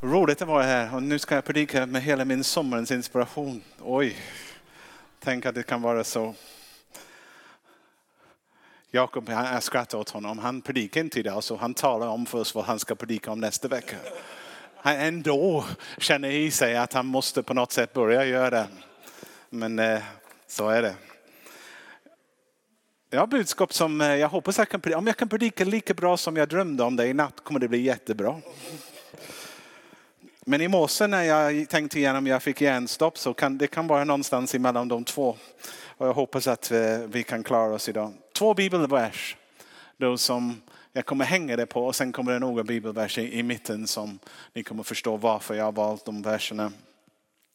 Roligt att vara här och nu ska jag predika med hela min sommarens inspiration. Oj, tänk att det kan vara så. Jakob, jag skrattar åt honom. Han predikar inte idag så han talar om för oss vad han ska predika om nästa vecka. Han ändå känner i sig att han måste på något sätt börja göra det. Men eh, så är det. Jag har budskap som eh, jag hoppas jag kan predika. Om jag kan predika lika bra som jag drömde om det i natt kommer det bli jättebra. Men i morse när jag tänkte igenom jag fick hjärnstopp så kan det kan vara någonstans emellan de två. Och jag hoppas att eh, vi kan klara oss idag. Två bibelvers då som jag kommer hänga det på och sen kommer det några bibelverser i mitten som ni kommer förstå varför jag har valt de verserna.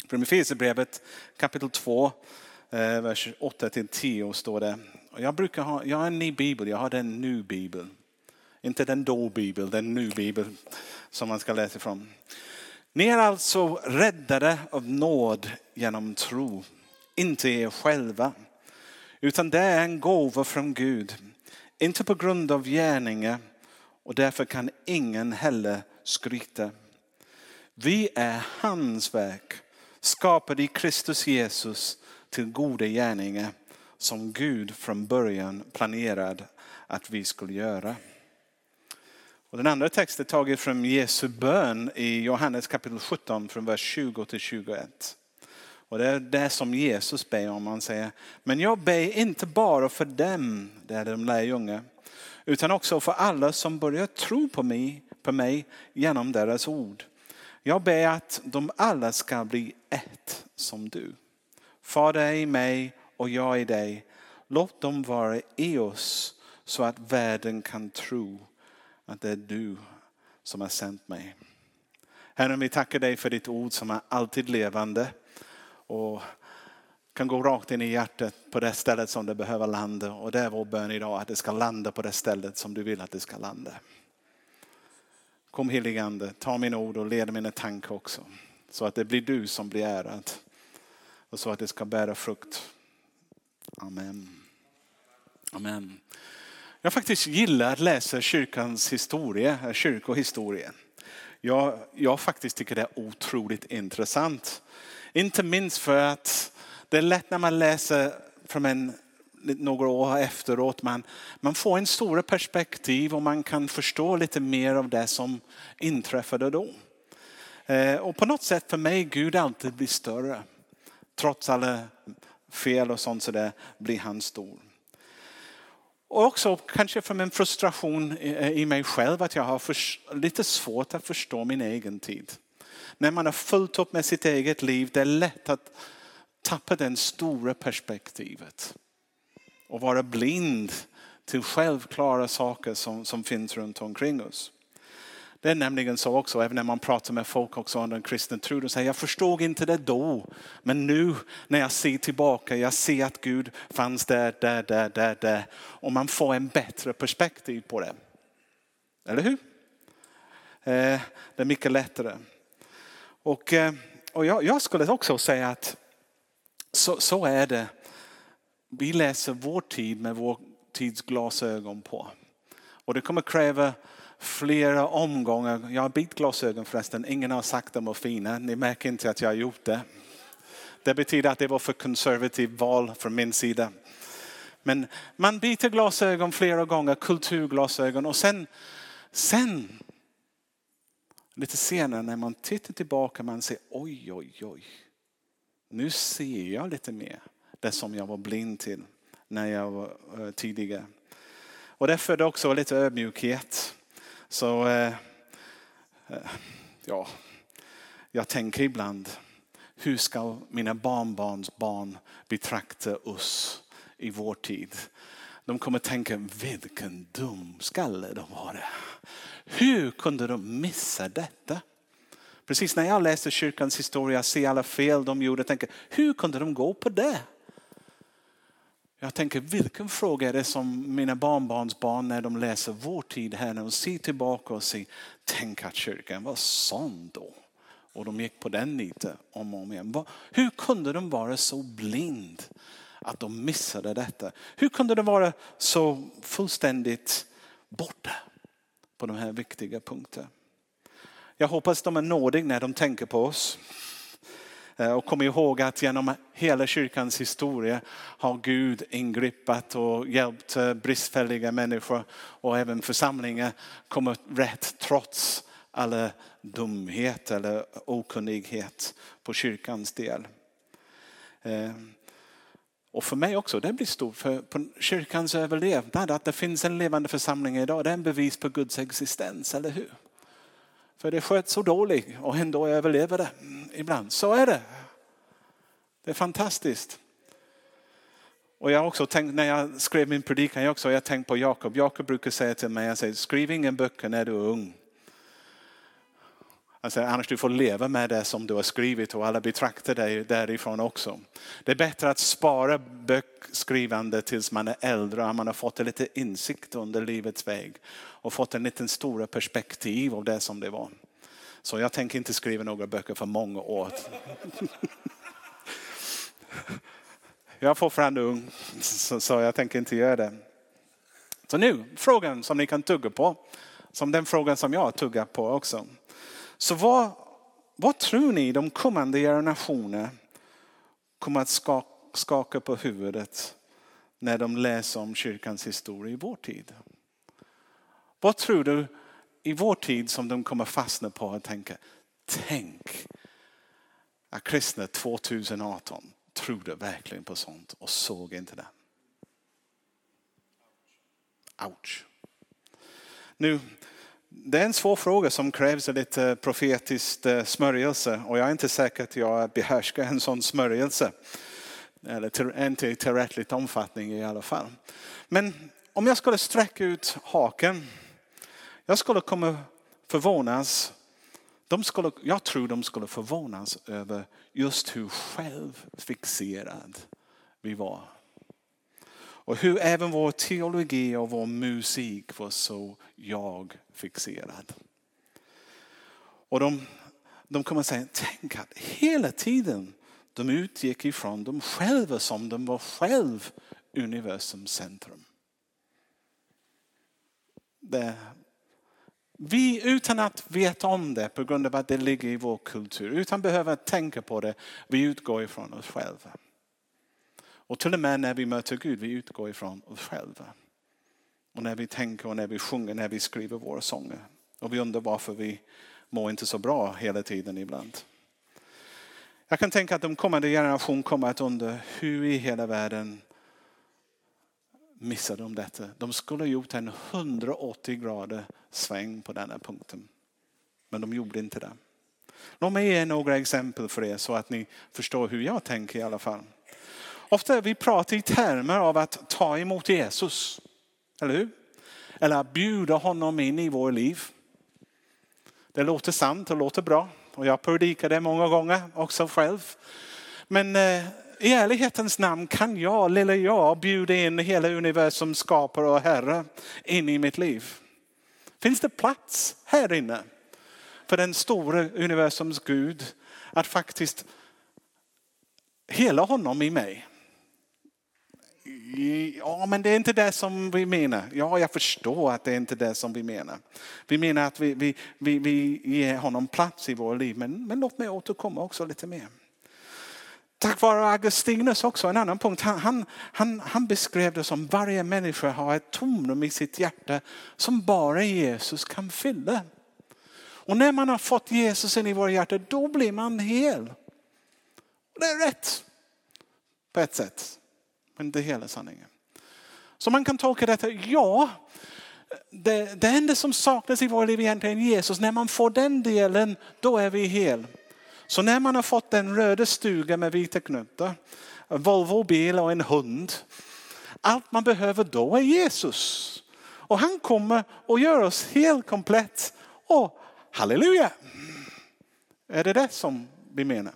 Från Efesierbrevet kapitel 2, eh, vers 8 till 10 står det. Jag brukar ha, jag har en ny bibel, jag har den nu bibel. Inte den då bibel, den nu bibel som man ska läsa ifrån. Ni är alltså räddade av nåd genom tro, inte er själva. Utan det är en gåva från Gud, inte på grund av gärningar och därför kan ingen heller skryta. Vi är hans verk, skapade i Kristus Jesus till goda gärningar som Gud från början planerade att vi skulle göra. Och den andra texten är taget från Jesu bön i Johannes kapitel 17 från vers 20 till 21. Och det är det som Jesus ber om. Han säger, men jag ber inte bara för dem, det är de lärjungar, utan också för alla som börjar tro på mig, på mig genom deras ord. Jag ber att de alla ska bli ett som du. Fader i mig och jag i dig. Låt dem vara i oss så att världen kan tro att det är du som har sänt mig. Herre, vi tackar dig för ditt ord som är alltid levande och kan gå rakt in i hjärtat på det stället som det behöver landa. Och det är vår bön idag att det ska landa på det stället som du vill att det ska landa. Kom heligande, ta mina ord och led mina tankar också. Så att det blir du som blir ärad. Och så att det ska bära frukt. Amen. Amen. Jag faktiskt gillar att läsa kyrkans historia, eh, kyrkohistorien. Jag, jag faktiskt tycker det är otroligt intressant. Inte minst för att det är lätt när man läser från en, några år efteråt. Man, man får en större perspektiv och man kan förstå lite mer av det som inträffade då. Eh, och på något sätt för mig Gud alltid blir större. Trots alla fel och sånt så där blir han stor. Och också kanske från en frustration i eh, mig själv att jag har lite svårt att förstå min egen tid. När man har fullt upp med sitt eget liv, det är lätt att tappa det stora perspektivet. Och vara blind till självklara saker som, som finns runt omkring oss. Det är nämligen så också, även när man pratar med folk också under den kristna tron, de säger jag förstod inte det då, men nu när jag ser tillbaka, jag ser att Gud fanns där, där, där, där, där. Och man får en bättre perspektiv på det. Eller hur? Eh, det är mycket lättare. Och, eh, och jag, jag skulle också säga att så, så är det. Vi läser vår tid med vår tids glasögon på. Och det kommer kräva flera omgångar. Jag har bytt glasögon förresten. Ingen har sagt att de var fina. Ni märker inte att jag har gjort det. Det betyder att det var för konservativt val från min sida. Men man byter glasögon flera gånger, kulturglasögon och sen, sen lite senare när man tittar tillbaka man ser oj, oj, oj. Nu ser jag lite mer det som jag var blind till när jag var eh, tidigare. Och det födde också lite ödmjukhet. Så eh, eh, ja, jag tänker ibland, hur ska mina barnbarns barn betrakta oss i vår tid? De kommer tänka, vilken dum skalle de var. Hur kunde de missa detta? Precis när jag läste kyrkans historia, se alla fel de gjorde, tänker, hur kunde de gå på det? Jag tänker vilken fråga är det som mina barnbarns barn när de läser vår tid här, när de ser tillbaka och säger, tänk att kyrkan var sån då. Och de gick på den lite om och om igen. Hur kunde de vara så blind att de missade detta? Hur kunde de vara så fullständigt borta på de här viktiga punkterna? Jag hoppas de är nådiga när de tänker på oss. Eh, och kom ihåg att genom hela kyrkans historia har Gud ingripit och hjälpt eh, bristfälliga människor och även församlingar komma rätt trots alla dumhet eller okunnighet på kyrkans del. Eh, och för mig också, det blir stort för på kyrkans överlevnad. Att det finns en levande församling idag, det är en bevis på Guds existens, eller hur? För det sköts så dåligt och ändå överlever det mm, ibland. Så är det. Det är fantastiskt. Och jag har också tänkt, när jag skrev min predikan, jag också, jag tänkt på Jakob. Jakob brukar säga till mig, jag säger, skriv ingen böcker när du är ung. Alltså, annars du får leva med det som du har skrivit och alla betraktar dig därifrån också. Det är bättre att spara böckskrivande tills man är äldre och man har fått lite insikt under livets väg och fått en liten stora perspektiv av det som det var. Så jag tänker inte skriva några böcker för många år. Jag är fortfarande ung så jag tänker inte göra det. Så nu, frågan som ni kan tugga på. Som den frågan som jag tuggar på också. Så vad, vad tror ni de kommande generationerna kommer att skaka på huvudet när de läser om kyrkans historia i vår tid? Vad tror du i vår tid som de kommer fastna på och tänka, tänk att kristna 2018 trodde verkligen på sånt och såg inte det. Ouch. Nu, det är en svår fråga som krävs lite profetiskt eh, smörjelse och jag är inte säker att jag behärskar en sån smörjelse. Eller inte i tillräckligt omfattning i alla fall. Men om jag skulle sträcka ut haken. Jag skulle komma förvånas. De skulle, jag tror de skulle förvånas över just hur självfixerad vi var. Och hur även vår teologi och vår musik var så jag-fixerad. Och de, de kommer säga, tänk att hela tiden de utgick ifrån dem själva som de var själv universums centrum. Det, vi utan att veta om det på grund av att det ligger i vår kultur, utan behöva tänka på det, vi utgår ifrån oss själva. Och till och med när vi möter Gud, vi utgår ifrån oss själva. Och när vi tänker och när vi sjunger, när vi skriver våra sånger. Och vi undrar varför vi mår inte så bra hela tiden ibland. Jag kan tänka att de kommande generationerna kommer att undra hur i hela världen missade de detta. De skulle ha gjort en 180 grader sväng på denna punkten. Men de gjorde inte det. Låt mig ge några exempel för er så att ni förstår hur jag tänker i alla fall. Ofta vi pratar i termer av att ta emot Jesus. Eller hur? Eller att bjuda honom in i vår liv. Det låter sant och låter bra. Och jag predikar det många gånger också själv. Men eh, i ärlighetens namn kan jag, lilla jag, bjuda in hela universums skapare och herre in i mitt liv. Finns det plats här inne för den stora universums Gud att faktiskt hela honom i mig? Ja, men det är inte det som vi menar. Ja, jag förstår att det är inte det som vi menar. Vi menar att vi, vi, vi, vi ger honom plats i våra liv. Men, men låt mig återkomma också lite mer. Tack vare Augustinus också, en annan punkt. Han, han, han, han beskrev det som varje människa har ett tomrum i sitt hjärta som bara Jesus kan fylla. Och när man har fått Jesus in i våra hjärta, då blir man hel. Det är rätt på ett sätt, men inte hela sanningen. Så man kan tolka detta, ja, det, det enda som saknas i våra liv egentligen är Jesus. När man får den delen, då är vi hel. Så när man har fått en röda stuga med vita knutar, en Volvo-bil och en hund. Allt man behöver då är Jesus. Och han kommer och gör oss helt komplett. Och halleluja! Är det det som vi menar?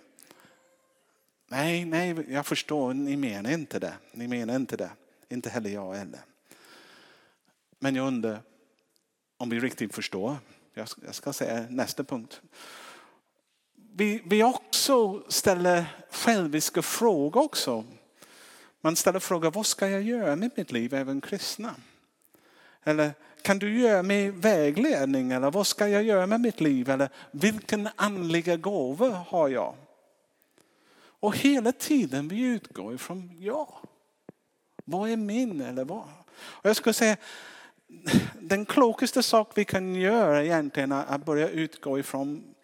Nej, nej, jag förstår, ni menar inte det. Ni menar inte det. Inte heller jag heller. Men jag undrar om vi riktigt förstår. Jag ska säga nästa punkt vi, vi också ställer själviska frågor också. Man ställer frågan, vad ska jag göra med mitt liv, även kristna? Eller Kan du ge mig vägledning eller vad ska jag göra med mitt liv? Eller vilken andliga gåva har jag? Och hela tiden vi utgår ifrån ja. Vad är min eller vad? Och jag skulle säga den klokaste sak vi kan göra egentligen är att börja utgå ifrån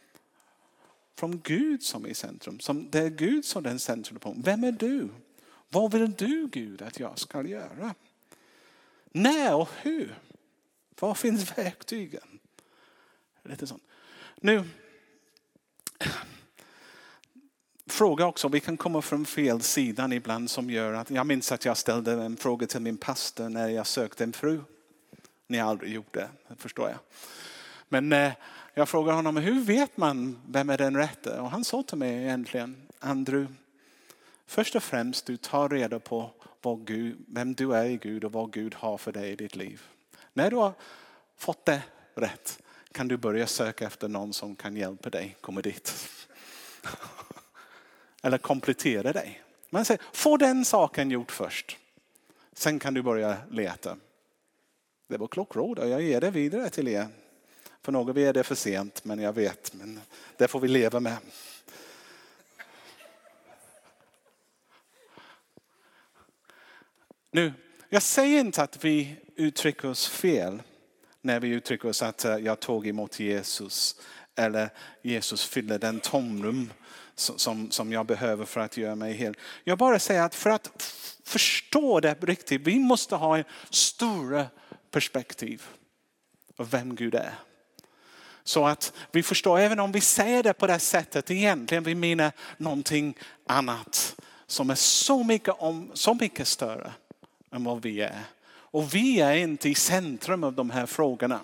från Gud som är i centrum. Som, det är Gud som är centrum på. Vem är du? Vad vill du Gud att jag ska göra? När och hur? Var finns verktygen? Lite sånt. Nu, fråga också, vi kan komma från fel sidan ibland som gör att, jag minns att jag ställde en fråga till min pastor när jag sökte en fru. Ni har aldrig gjort det, det förstår jag. Men eh, jag frågade honom, hur vet man vem är den rätte? Och han sa till mig egentligen, Andrew, först och främst du tar reda på vad Gud, vem du är i Gud och vad Gud har för dig i ditt liv. När du har fått det rätt kan du börja söka efter någon som kan hjälpa dig komma dit. Eller komplettera dig. Man säger, få den saken gjort först. Sen kan du börja leta. Det var klockråd och jag ger det vidare till er. För några är det för sent, men jag vet. Men det får vi leva med. Nu, jag säger inte att vi uttrycker oss fel när vi uttrycker oss att eh, jag tog emot Jesus eller Jesus fyller den tomrum som, som jag behöver för att göra mig hel. Jag bara säger att för att förstå det riktigt, vi måste ha en stora perspektiv av vem Gud är. Så att vi förstår, även om vi säger det på det sättet, egentligen vi menar någonting annat som är så mycket, om, så mycket större än vad vi är. Och vi är inte i centrum av de här frågorna.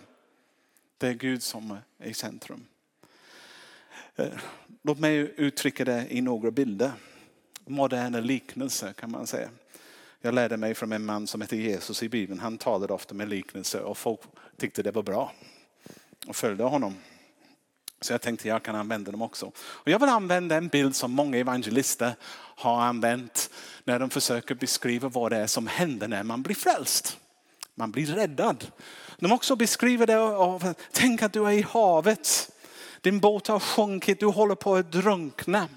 Det är Gud som är i centrum. Eh, låt mig uttrycka det i några bilder. Moderna liknelser kan man säga. Jag lärde mig från en man som heter Jesus i Bibeln. Han talade ofta med liknelser och folk tyckte det var bra och följde honom. Så jag tänkte jag kan använda dem också. Och jag vill använda en bild som många evangelister har använt när de försöker beskriva vad det är som händer när man blir frälst. Man blir räddad. De också beskriver det av, tänk att du är i havet. Din båt har sjunkit, du håller på att drunkna.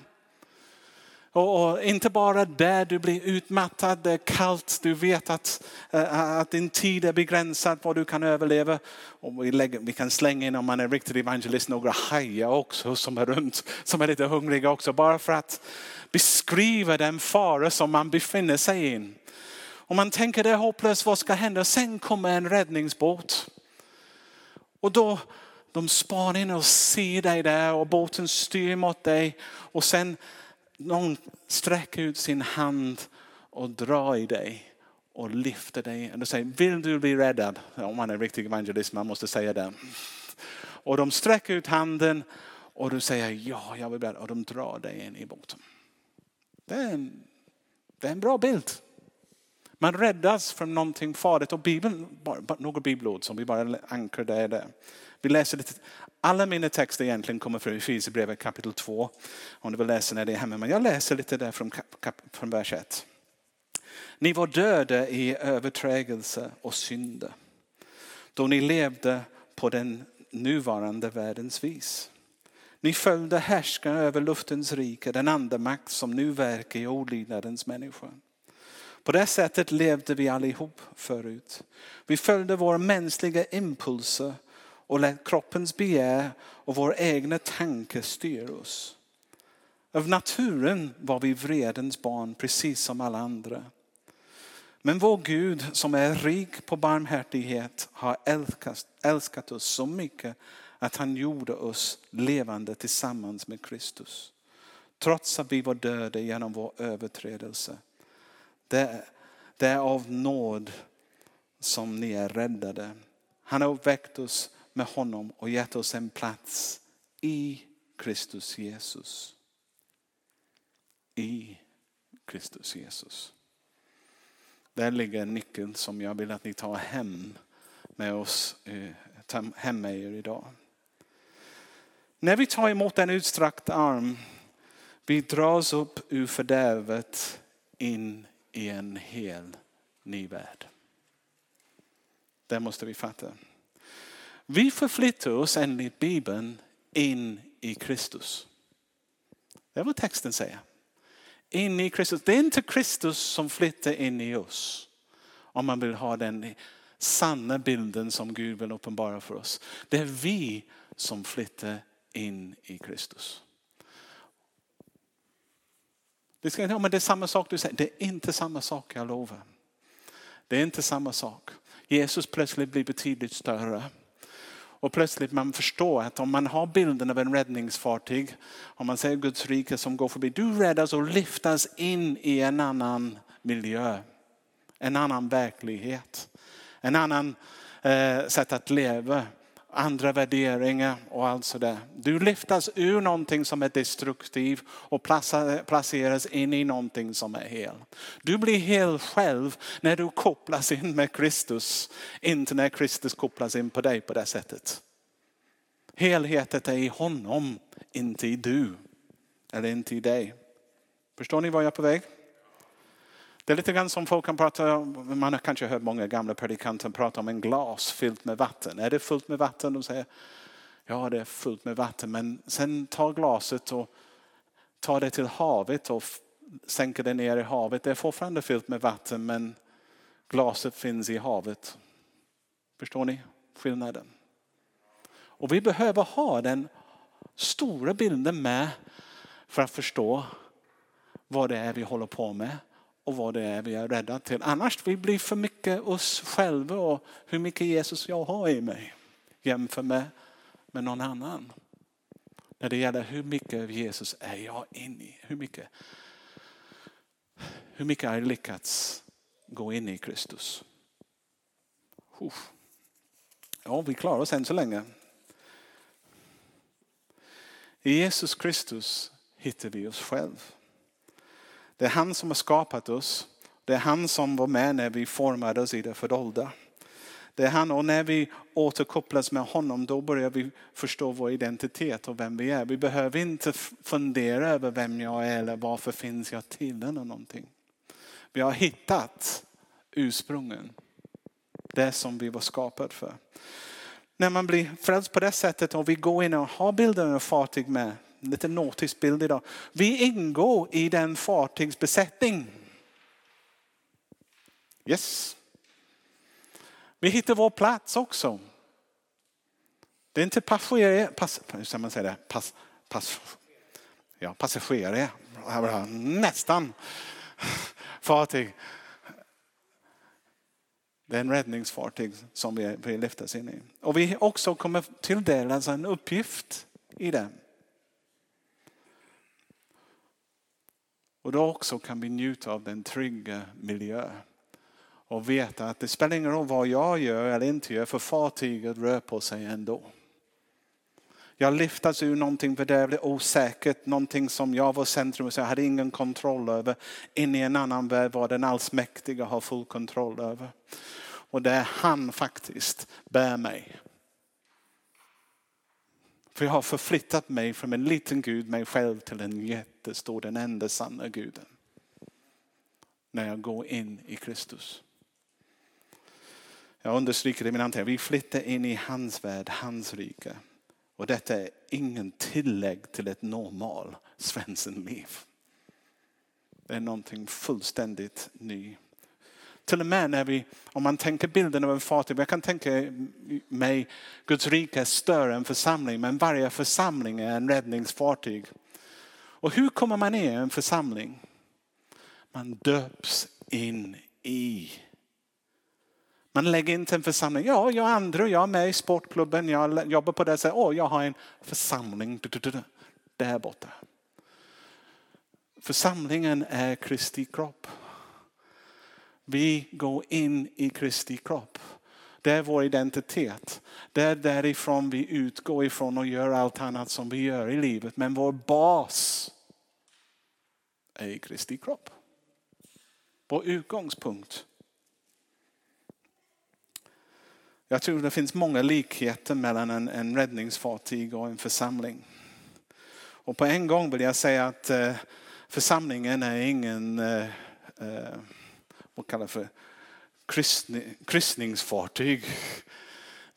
Och, inte bara där du blir utmattad, det är kallt, du vet att, eh, att din tid är begränsad, vad du kan överleva. Och vi, lägger, vi kan slänga in om man är riktig evangelist några hajar också som är runt, som är lite hungriga också, bara för att beskriva den fara som man befinner sig i. Och man tänker det är hopplöst, vad ska hända? Sen kommer en räddningsbåt. Och då de spanar in och ser dig där och båten styr mot dig. Och sen någon sträcker ut sin hand och drar i dig och lyfter dig. Och säger, vill du bli räddad? Om man är riktig evangelist, man måste säga det. Och de sträcker ut handen och du säger ja, jag vill bli räddad. Och de drar dig in i båten. Det är en, det är en bra bild. Man räddas från någonting farligt och Bibeln, bara, några bibelord som vi bara ankrar där. där. Vi läser lite, alla mina texter egentligen kommer från Efesierbrevet kapitel 2. Om du vill läsa när det är hemma. Men jag läser lite där från, från vers 1. Ni var döda i överträgelse och synder. Då ni levde på den nuvarande världens vis. Ni följde härskaren över luftens rike, den andemakt som nu verkar i olydnadens människa. På det sättet levde vi allihop förut. Vi följde våra mänskliga impulser och lät kroppens begär och vår egna tanke styra oss. Av naturen var vi vredens barn precis som alla andra. Men vår Gud som är rik på barmhärtighet har älskat, älskat oss så mycket att han gjorde oss levande tillsammans med Kristus. Trots att vi var döda genom vår överträdelse. Det, det är av nåd som ni är räddade. Han har väckt oss med honom och gett oss en plats i Kristus Jesus. I Kristus Jesus. Där ligger nyckeln som jag vill att ni tar hem med oss, eh, hem med er idag. När vi tar emot en utsträckt arm, vi dras upp ur fördärvet in i en hel ny värld. Det måste vi fatta. Vi förflyttar oss enligt Bibeln in i Kristus. Det är vad texten säger. In i Kristus. Det är inte Kristus som flyttar in i oss. Om man vill ha den sanna bilden som Gud vill uppenbara för oss. Det är vi som flyttar in i Kristus. Det, ska, ja, men det är samma sak du säger. Det är inte samma sak, jag lovar. Det är inte samma sak. Jesus plötsligt blir betydligt större. Och plötsligt man förstår att om man har bilden av en räddningsfartyg, om man ser Guds rike som går förbi, du räddas och lyftas in i en annan miljö, en annan verklighet, en annan eh, sätt att leva andra värderingar och allt sådär. Du lyftas ur någonting som är destruktiv och placeras in i någonting som är hel. Du blir hel själv när du kopplas in med Kristus, inte när Kristus kopplas in på dig på det sättet. Helheten är i honom, inte i du eller inte i dig. Förstår ni var jag är på väg? Det är lite grann som folk kan prata om, man har kanske hört många gamla predikanter prata om en glas fyllt med vatten. Är det fullt med vatten? De säger ja det är fullt med vatten men sen tar glaset och tar det till havet och sänker det ner i havet. Det är fortfarande fyllt med vatten men glaset finns i havet. Förstår ni skillnaden? Och vi behöver ha den stora bilden med för att förstå vad det är vi håller på med och vad det är vi är rädda till. Annars vi blir för mycket oss själva och hur mycket Jesus jag har i mig jämfört med, med någon annan. När det gäller hur mycket av Jesus är jag in i. Hur mycket, hur mycket har jag lyckats gå in i Kristus? Ja, vi klarar oss än så länge. I Jesus Kristus hittar vi oss själva. Det är han som har skapat oss. Det är han som var med när vi formades i det fördolda. Det är han och när vi återkopplas med honom då börjar vi förstå vår identitet och vem vi är. Vi behöver inte fundera över vem jag är eller varför finns jag till eller någonting. Vi har hittat ursprungen. Det som vi var skapade för. När man blir frälst på det sättet och vi går in och har bilden av fartyg med lite nautisk bild idag. Vi ingår i den fartygsbesättning. Yes. Vi hittar vår plats också. Det är inte passagerare, pass, hur man säga det? Pass, pass, ja, passagerare, nästan fartyg. Det är en räddningsfartyg som vi, vi lyftas in i. Och vi också kommer tilldelas en uppgift i den. Och då också kan vi njuta av den trygga miljön. Och veta att det spelar ingen roll vad jag gör eller inte gör för fartyget rör på sig ändå. Jag lyftas ur någonting fördärvligt, osäkert, någonting som jag var centrum och jag hade ingen kontroll över. In i en annan värld var den allsmäktiga har full kontroll över. Och det är han faktiskt bär mig. För jag har förflyttat mig från en liten Gud, mig själv, till en jättestor, den enda sanna guden. När jag går in i Kristus. Jag understryker det i min anteckning. Vi flyttar in i hans värld, hans rike. Och detta är ingen tillägg till ett normal liv. Det är någonting fullständigt nytt. Till och med när vi, om man tänker bilden av en fartyg, jag kan tänka mig Guds rike är större än församling, men varje församling är en räddningsfartyg. Och hur kommer man in i en församling? Man döps in i. Man lägger inte en församling, ja jag är andra, jag är med i sportklubben, jag jobbar på det sättet, åh jag har en församling där borta. Församlingen är Kristi kropp. Vi går in i Kristi kropp. Det är vår identitet. Det är därifrån vi utgår ifrån och gör allt annat som vi gör i livet. Men vår bas är i Kristi kropp. Vår utgångspunkt. Jag tror det finns många likheter mellan en, en räddningsfartyg och en församling. Och på en gång vill jag säga att eh, församlingen är ingen eh, eh, man kallar för kryssning, kryssningsfartyg.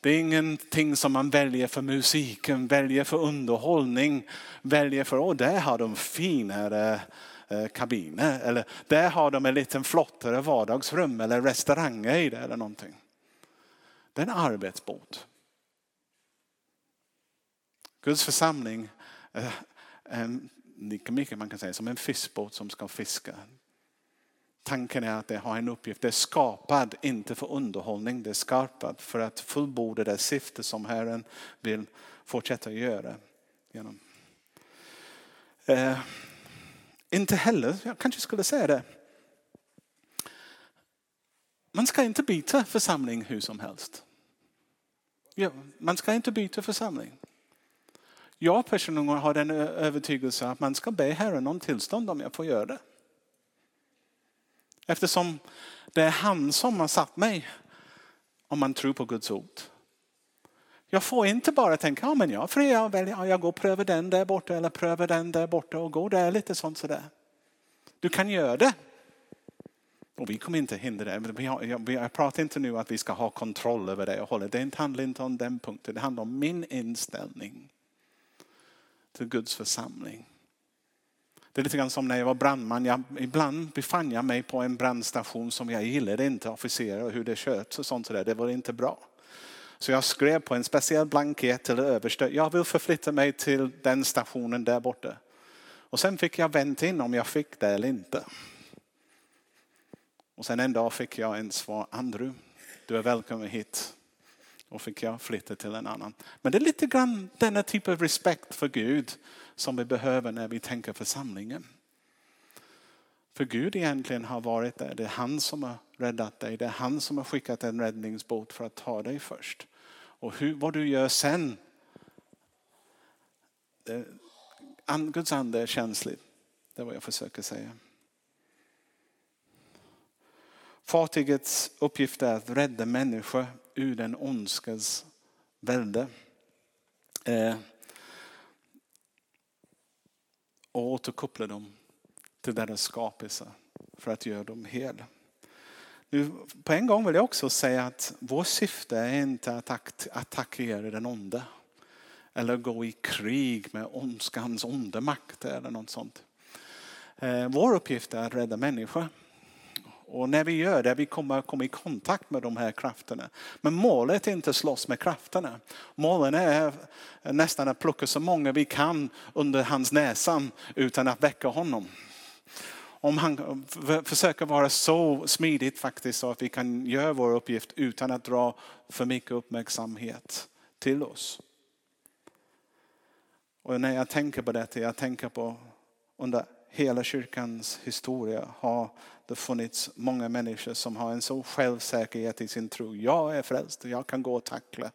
Det är ingenting som man väljer för musiken, väljer för underhållning, väljer för, åh där har de finare eh, kabiner eller där har de en liten flottare vardagsrum eller restauranger i det eller någonting. Det är en arbetsbåt. Guds församling eh, är lika mycket man kan säga som en fiskbåt som ska fiska. Tanken är att det har en uppgift. Det är skapad inte för underhållning. Det är skapad för att fullborda det syfte som Herren vill fortsätta göra. Genom. Eh, inte heller, jag kanske skulle säga det. Man ska inte byta församling hur som helst. Ja, man ska inte byta församling. Jag personligen har den övertygelsen att man ska be Herren om tillstånd om jag får göra det. Eftersom det är han som har satt mig om man tror på Guds ord. Jag får inte bara tänka, ja men jag får jag väljer, jag går och prövar den där borta eller prövar den där borta och går där lite sånt sådär. Du kan göra det. Och vi kommer inte hindra det. Jag pratar inte nu att vi ska ha kontroll över det och hålla. Det handlar inte om den punkten. Det handlar om min inställning till Guds församling. Det är lite grann som när jag var brandman. Jag, ibland befann jag mig på en brandstation som jag gillade inte, officerare och hur det sköts och sånt där. Det var inte bra. Så jag skrev på en speciell blankett till överste. Jag vill förflytta mig till den stationen där borta. Och sen fick jag vänta in om jag fick det eller inte. Och sen en dag fick jag en svar. Andrew, du är välkommen hit. Och fick jag flytta till en annan. Men det är lite grann denna typ av respekt för Gud som vi behöver när vi tänker församlingen. För Gud egentligen har varit där. Det är han som har räddat dig. Det är han som har skickat en räddningsbåt för att ta dig först. Och hur, vad du gör sen. Det, Guds ande är känslig. Det är vad jag försöker säga. Fartygets uppgift är att rädda människor ur den ondskas välde. Eh, och återkoppla dem till deras skapelse för att göra dem hel. Nu, på en gång vill jag också säga att vårt syfte är inte att attackera den onde. Eller gå i krig med ondskans onda makt eller något sånt. Eh, vår uppgift är att rädda människor. Och när vi gör det, vi kommer komma i kontakt med de här krafterna. Men målet är inte att slåss med krafterna. Målet är nästan att plocka så många vi kan under hans näsan utan att väcka honom. Om han försöker vara så smidigt faktiskt så att vi kan göra vår uppgift utan att dra för mycket uppmärksamhet till oss. Och när jag tänker på detta, jag tänker på under hela kyrkans historia har det funnits många människor som har en så självsäkerhet i sin tro. Jag är frälst, och jag kan gå och tackla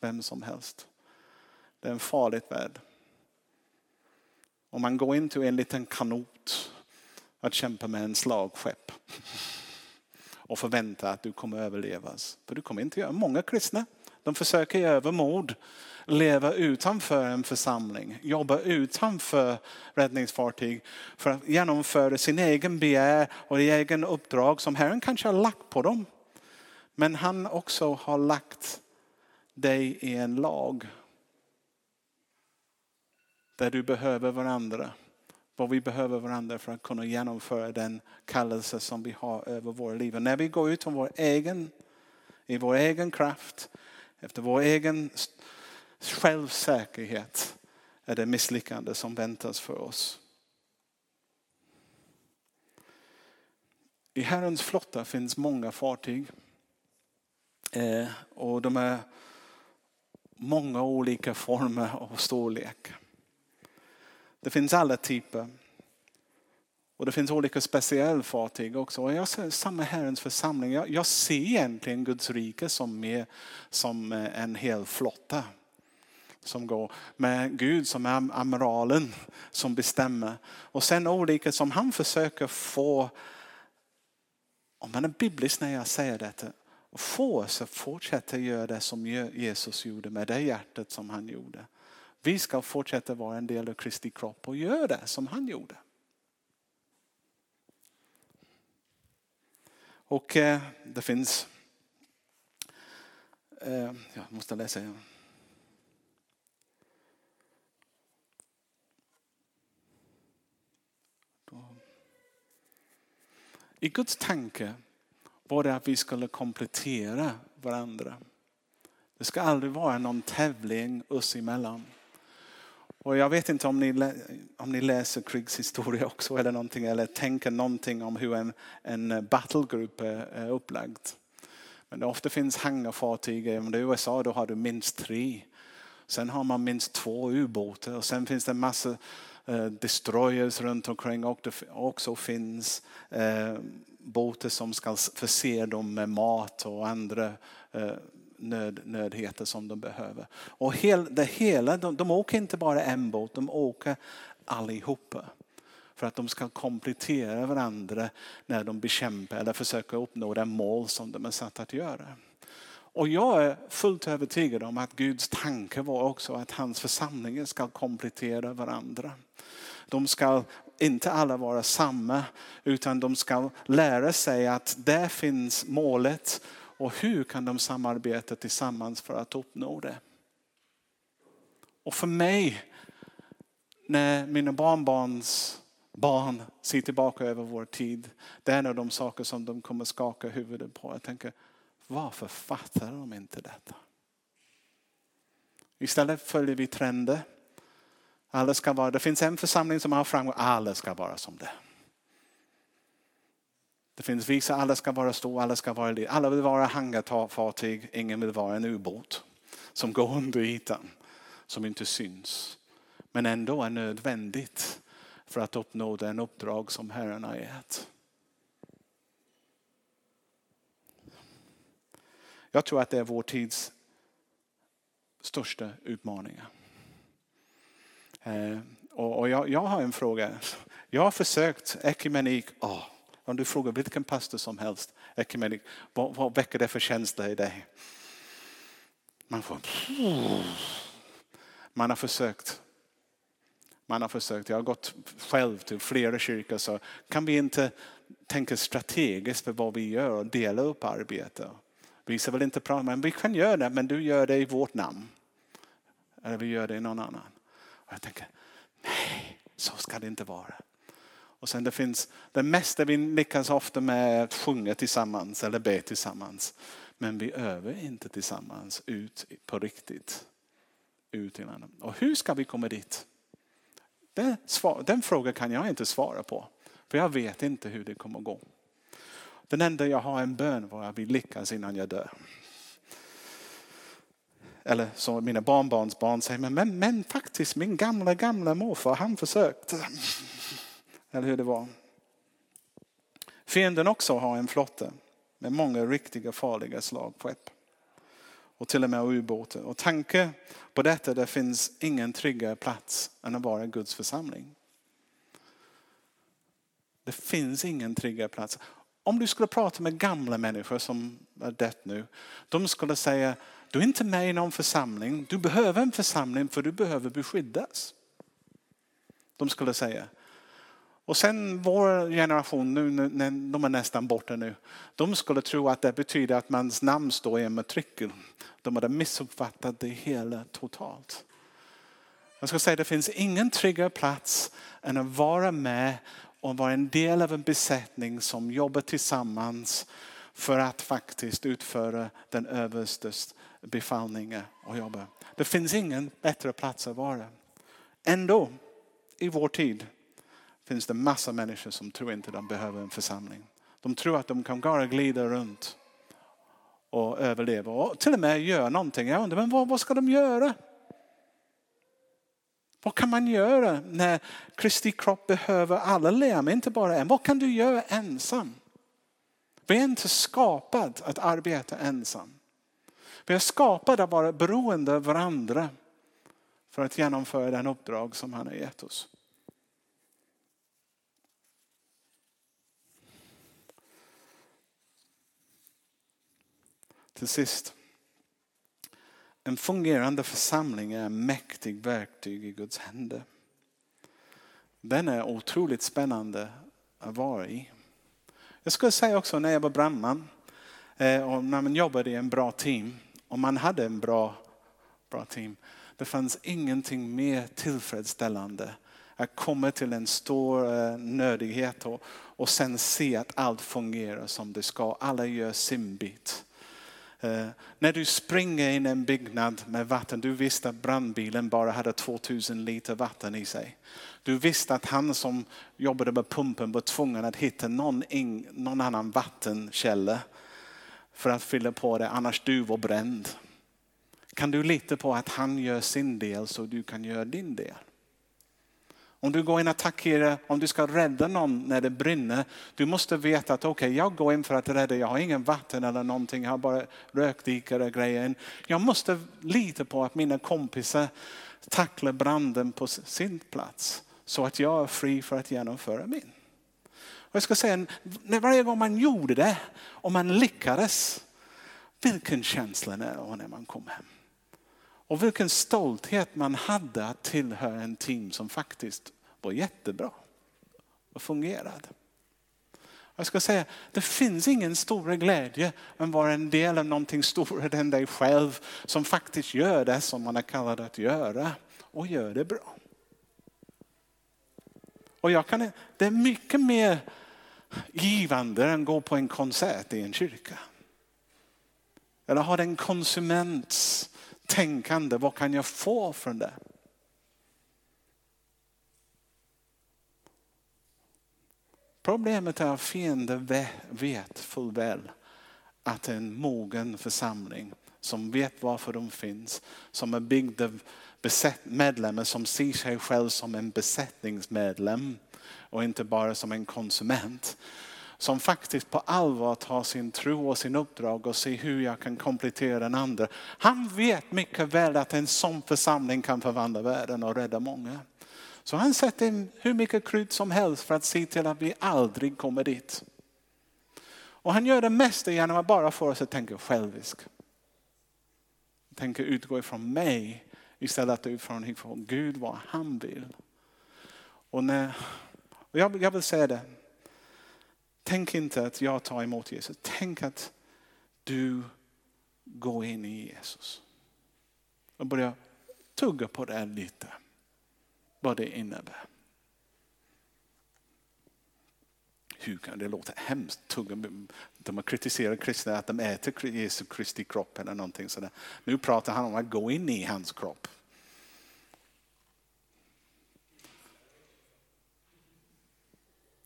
vem som helst. Det är en farlig värld. Om man går in till en liten kanot att kämpa med en slagskepp och förvänta att du kommer överlevas. För du kommer inte göra. Många kristna de försöker i övermod leva utanför en församling, jobba utanför räddningsfartyg för att genomföra sin egen begär och egen uppdrag som Herren kanske har lagt på dem. Men han också har lagt dig i en lag där du behöver varandra. Vad vi behöver varandra för att kunna genomföra den kallelse som vi har över våra liv. Och när vi går ut vår egen, i vår egen kraft, efter vår egen självsäkerhet är det misslyckande som väntas för oss. I Herrens flotta finns många fartyg. Eh, och de är många olika former och storlek. Det finns alla typer. Och det finns olika speciella fartyg också. Och jag ser samma Herrens församling. Jag, jag ser egentligen Guds rike som, mer, som eh, en hel flotta som går med Gud som är amiralen som bestämmer. Och sen olika som han försöker få, om man är biblisk när jag säger detta, få oss att fortsätta göra det som Jesus gjorde med det hjärtat som han gjorde. Vi ska fortsätta vara en del av Kristi kropp och göra det som han gjorde. Och eh, det finns Eh, jag måste läsa igen. I Guds tanke var det att vi skulle komplettera varandra. Det ska aldrig vara någon tävling oss emellan. Och jag vet inte om ni, om ni läser krigshistoria också eller någonting eller tänker någonting om hur en, en battlegroup är, är upplagd. Men det ofta finns hangarfartyg. Om det är USA då har du minst tre. Sen har man minst två ubåtar och sen finns det massor eh, destroyers runt omkring och det också finns eh, båtar som ska förse dem med mat och andra eh, nöd, nödheter som de behöver. Och hel, det hela, de, de åker inte bara en båt, de åker allihopa. För att de ska komplettera varandra när de bekämpar eller försöker uppnå det mål som de är satta att göra. Och jag är fullt övertygad om att Guds tanke var också att hans församlingar ska komplettera varandra. De ska inte alla vara samma utan de ska lära sig att där finns målet och hur kan de samarbeta tillsammans för att uppnå det. Och för mig, när mina barnbarns barn ser tillbaka över vår tid, det är en av de saker som de kommer skaka huvudet på. Jag tänker, varför fattar de inte detta? Istället följer vi trender. Alla ska vara, det finns en församling som har framgång, alla ska vara som det. Det finns vissa, alla ska vara stora, alla ska vara Alla vill vara hangarfartyg, ingen vill vara en ubåt som går under ytan, som inte syns. Men ändå är nödvändigt för att uppnå den uppdrag som Herren har gett. Jag tror att det är vår tids största utmaningar. Eh, och jag, jag har en fråga. Jag har försökt ekumenik. Oh, om du frågar vilken pastor som helst, ekumenik, vad, vad väcker det för känsla i dig? Man får... Man har försökt. Man har försökt. Jag har gått själv till flera kyrkor. Så kan vi inte tänka strategiskt för vad vi gör och dela upp arbetet? Vi ska väl inte prata, men vi kan göra det, men du gör det i vårt namn. Eller vi gör det i någon annan. Och jag tänker, nej, så ska det inte vara. Och sen det finns, det mesta vi lyckas ofta med att sjunga tillsammans eller be tillsammans. Men vi övar inte tillsammans ut på riktigt. Ut i landet. Och hur ska vi komma dit? Den, den frågan kan jag inte svara på. För jag vet inte hur det kommer gå. Den enda jag har en bön var att vi lyckas innan jag dör. Eller som mina barnbarns barn säger, men, men, men faktiskt min gamla, gamla morfar han försökte. Eller hur det var. Fienden också har en flotte med många riktiga farliga slagskepp. Och till och med ubåtar. Och tanke på detta, det finns ingen tryggare plats än att vara Guds församling. Det finns ingen tryggare plats. Om du skulle prata med gamla människor som är dött nu. De skulle säga, du är inte med i någon församling. Du behöver en församling för du behöver beskyddas. De skulle säga, och sen vår generation, nu när de är nästan borta nu, de skulle tro att det betyder att mans namn står i en matrikel. De hade missuppfattat det hela totalt. Jag ska säga att det finns ingen tryggare plats än att vara med och vara en del av en besättning som jobbar tillsammans för att faktiskt utföra den överstes befallningar och jobba. Det finns ingen bättre plats att vara. Ändå, i vår tid, finns det massa människor som tror inte de behöver en församling. De tror att de kan bara glida runt och överleva och till och med göra någonting. Jag undrar, men vad, vad ska de göra? Vad kan man göra när Kristi kropp behöver alla lem, inte bara en? Vad kan du göra ensam? Vi är inte skapade att arbeta ensam. Vi är skapade att vara beroende av varandra för att genomföra den uppdrag som han har gett oss. Till sist. En fungerande församling är en mäktig verktyg i Guds händer. Den är otroligt spännande att vara i. Jag skulle säga också när jag var brandman eh, och när man jobbade i en bra team och man hade en bra, bra team. Det fanns ingenting mer tillfredsställande att komma till en stor eh, nödighet och, och sen se att allt fungerar som det ska. Alla gör sin bit. Eh, när du springer in i en byggnad med vatten, du visste att brandbilen bara hade 2000 liter vatten i sig. Du visste att han som jobbade med pumpen var tvungen att hitta någon, in, någon annan vattenkälla för att fylla på det, annars du var bränd. Kan du lita på att han gör sin del så du kan göra din del? Om du går in och attackerar, om du ska rädda någon när det brinner, du måste veta att okej, okay, jag går in för att rädda, jag har ingen vatten eller någonting, jag har bara rökdykare och grejer. Jag måste lita på att mina kompisar tacklar branden på sin plats så att jag är fri för att genomföra min. Och jag ska säga, när varje gång man gjorde det och man lyckades, vilken känsla det var när man kom hem. Och vilken stolthet man hade att tillhöra en team som faktiskt var jättebra och fungerade. Jag ska säga, det finns ingen större glädje än att vara en del av någonting större än dig själv som faktiskt gör det som man är kallad att göra och gör det bra. Och jag kan, det är mycket mer givande än att gå på en konsert i en kyrka. Eller ha den konsuments tänkande, vad kan jag få från det? Problemet är att fienden vet full väl att en mogen församling som vet varför de finns, som är byggd av medlemmar som ser sig själv som en besättningsmedlem och inte bara som en konsument. Som faktiskt på allvar tar sin tro och sin uppdrag och ser hur jag kan komplettera den andra. Han vet mycket väl att en sån församling kan förvandla världen och rädda många. Så han sätter in hur mycket krut som helst för att se till att vi aldrig kommer dit. Och han gör det mesta genom att bara få oss att tänka självisk. Tänka utgå ifrån mig istället för ifrån Gud vad han vill. Och när, och jag, jag vill säga det, tänk inte att jag tar emot Jesus. Tänk att du går in i Jesus. Och börjar tugga på det lite. Vad det innebär. Hur kan det låta hemskt? Tugga, de har kritiserat kristna att de äter Jesu Kristi kropp eller någonting sådär. Nu pratar han om att gå in i hans kropp.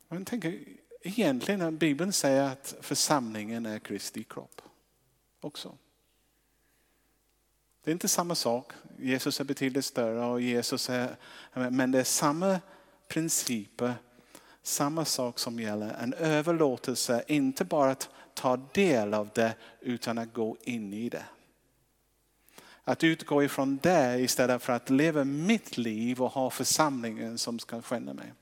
Men tänk, egentligen när Bibeln säger att församlingen är Kristi kropp också. Det är inte samma sak. Jesus är betydligt större och Jesus är, men det är samma principer, samma sak som gäller. En överlåtelse, inte bara att ta del av det utan att gå in i det. Att utgå ifrån det istället för att leva mitt liv och ha församlingen som ska skända mig.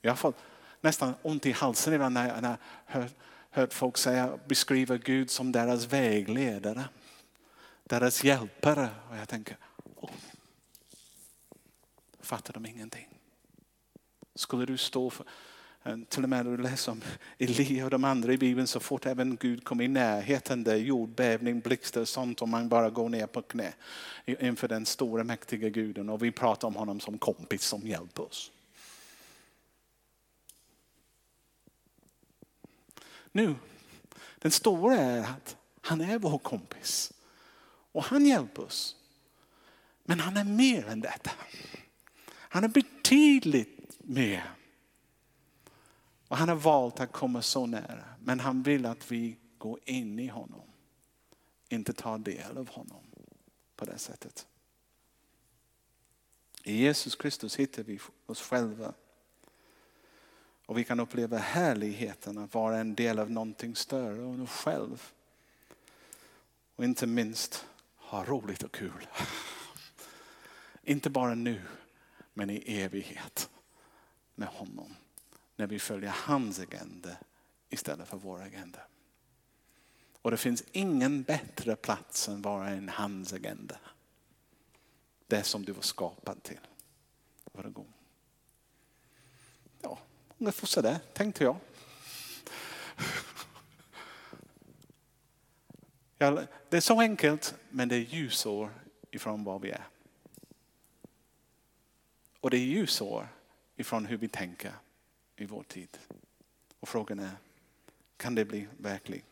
Jag har fått nästan ont i halsen ibland när jag, när jag hört, hört folk säga, beskriva Gud som deras vägledare. Deras hjälpare. Och jag tänker, oh, fattar de ingenting? Skulle du stå för, eh, till och med när du läser om Elia och de andra i Bibeln så fort även Gud kom i närheten där jordbävning, blixtar och sånt och man bara går ner på knä inför den stora mäktiga guden och vi pratar om honom som kompis som hjälper oss. Nu, den stora är att han är vår kompis. Och han hjälper oss. Men han är mer än detta. Han är betydligt mer. Och han har valt att komma så nära. Men han vill att vi går in i honom. Inte tar del av honom på det sättet. I Jesus Kristus hittar vi oss själva. Och vi kan uppleva härligheten att vara en del av någonting större än oss själv. Och inte minst ha roligt och kul. Inte bara nu, men i evighet med honom. När vi följer hans agenda istället för vår agenda. Och det finns ingen bättre plats än vara en hans agenda. Det som du var skapad till. Varsågod. Ungefär sådär tänkte jag. Det är så enkelt, men det är ljusår ifrån var vi är. Och det är ljusår ifrån hur vi tänker i vår tid. Och frågan är, kan det bli verkligt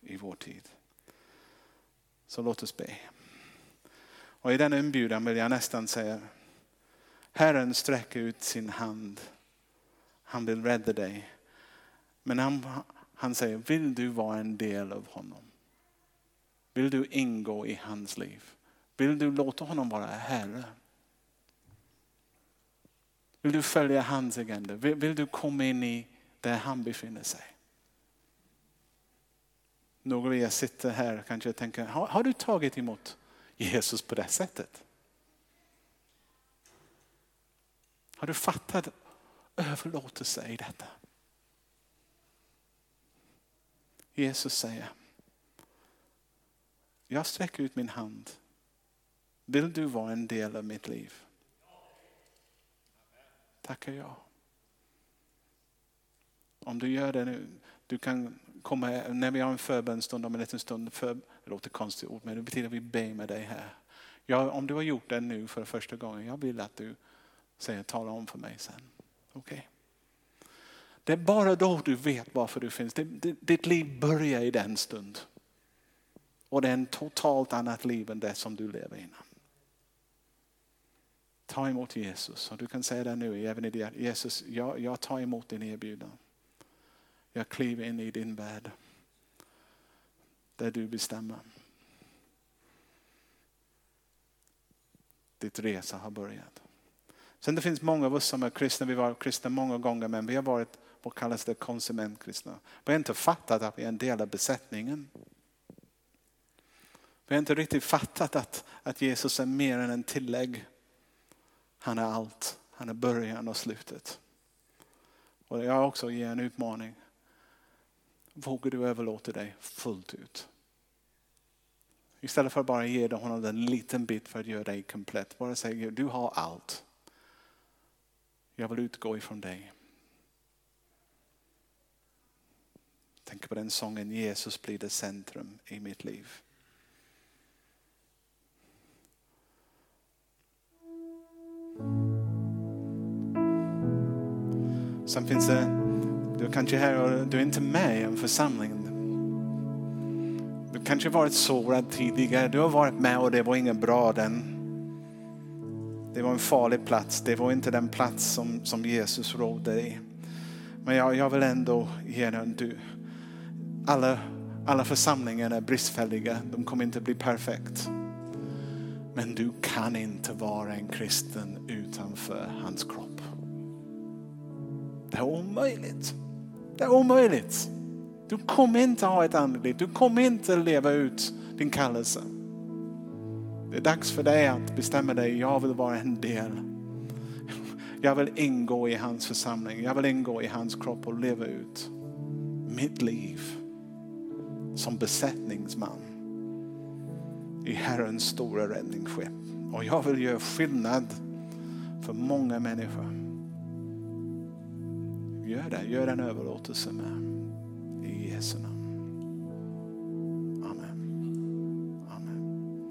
i vår tid? Så låt oss be. Och i den inbjudan vill jag nästan säga, Herren sträcker ut sin hand. Han vill rädda dig. Men han, han säger, vill du vara en del av honom? Vill du ingå i hans liv? Vill du låta honom vara Herre? Vill du följa hans agenda? Vill, vill du komma in i där han befinner sig? Några av er sitter här och kanske tänker, har, har du tagit emot Jesus på det sättet? Har du fattat överlåtelse i detta? Jesus säger, jag sträcker ut min hand. Vill du vara en del av mitt liv? Tackar jag. Om du gör det nu, du kan komma när vi har en förbönstund om en liten stund. För, det låter konstigt ord, men det betyder att vi ber med dig här. Ja, om du har gjort det nu för första gången, jag vill att du säger tala om för mig sen. Okej? Okay. Det är bara då du vet varför du finns. Ditt liv börjar i den stund. Och det är en totalt annat liv än det som du lever innan. Ta emot Jesus. Och du kan säga det nu, även i det. Jesus, jag, jag tar emot din erbjudan. Jag kliver in i din värld. Där du bestämmer. Ditt resa har börjat. Sen det finns många av oss som är kristna, vi var kristna många gånger men vi har varit vad kallas det konsumentkristna. Vi har inte fattat att vi är en del av besättningen. Vi har inte riktigt fattat att, att Jesus är mer än en tillägg. Han är allt. Han är början och slutet. Och jag också ger en utmaning. Vågar du överlåta dig fullt ut? Istället för att bara ge honom en liten bit för att göra dig komplett. Bara säg, du har allt. Jag vill utgå ifrån dig. Tänk på den sången Jesus blir det centrum i mitt liv. Sen finns det, du är kanske här och du är inte med i en församling. Du kanske varit sårad tidigare, du har varit med och det var inget bra den. Det var en farlig plats, det var inte den plats som, som Jesus rådde i. Men jag, jag vill ändå ge den du, alla, alla församlingar är bristfälliga, de kommer inte bli perfekt. Men du kan inte vara en kristen utanför hans kropp. Det är omöjligt. Det är omöjligt. Du kommer inte ha ett andligt liv. Du kommer inte leva ut din kallelse. Det är dags för dig att bestämma dig. Jag vill vara en del. Jag vill ingå i hans församling. Jag vill ingå i hans kropp och leva ut mitt liv som besättningsman i Herrens stora räddningsskepp. Och jag vill göra skillnad för många människor. Gör det, gör en överlåtelse med. I Jesu namn.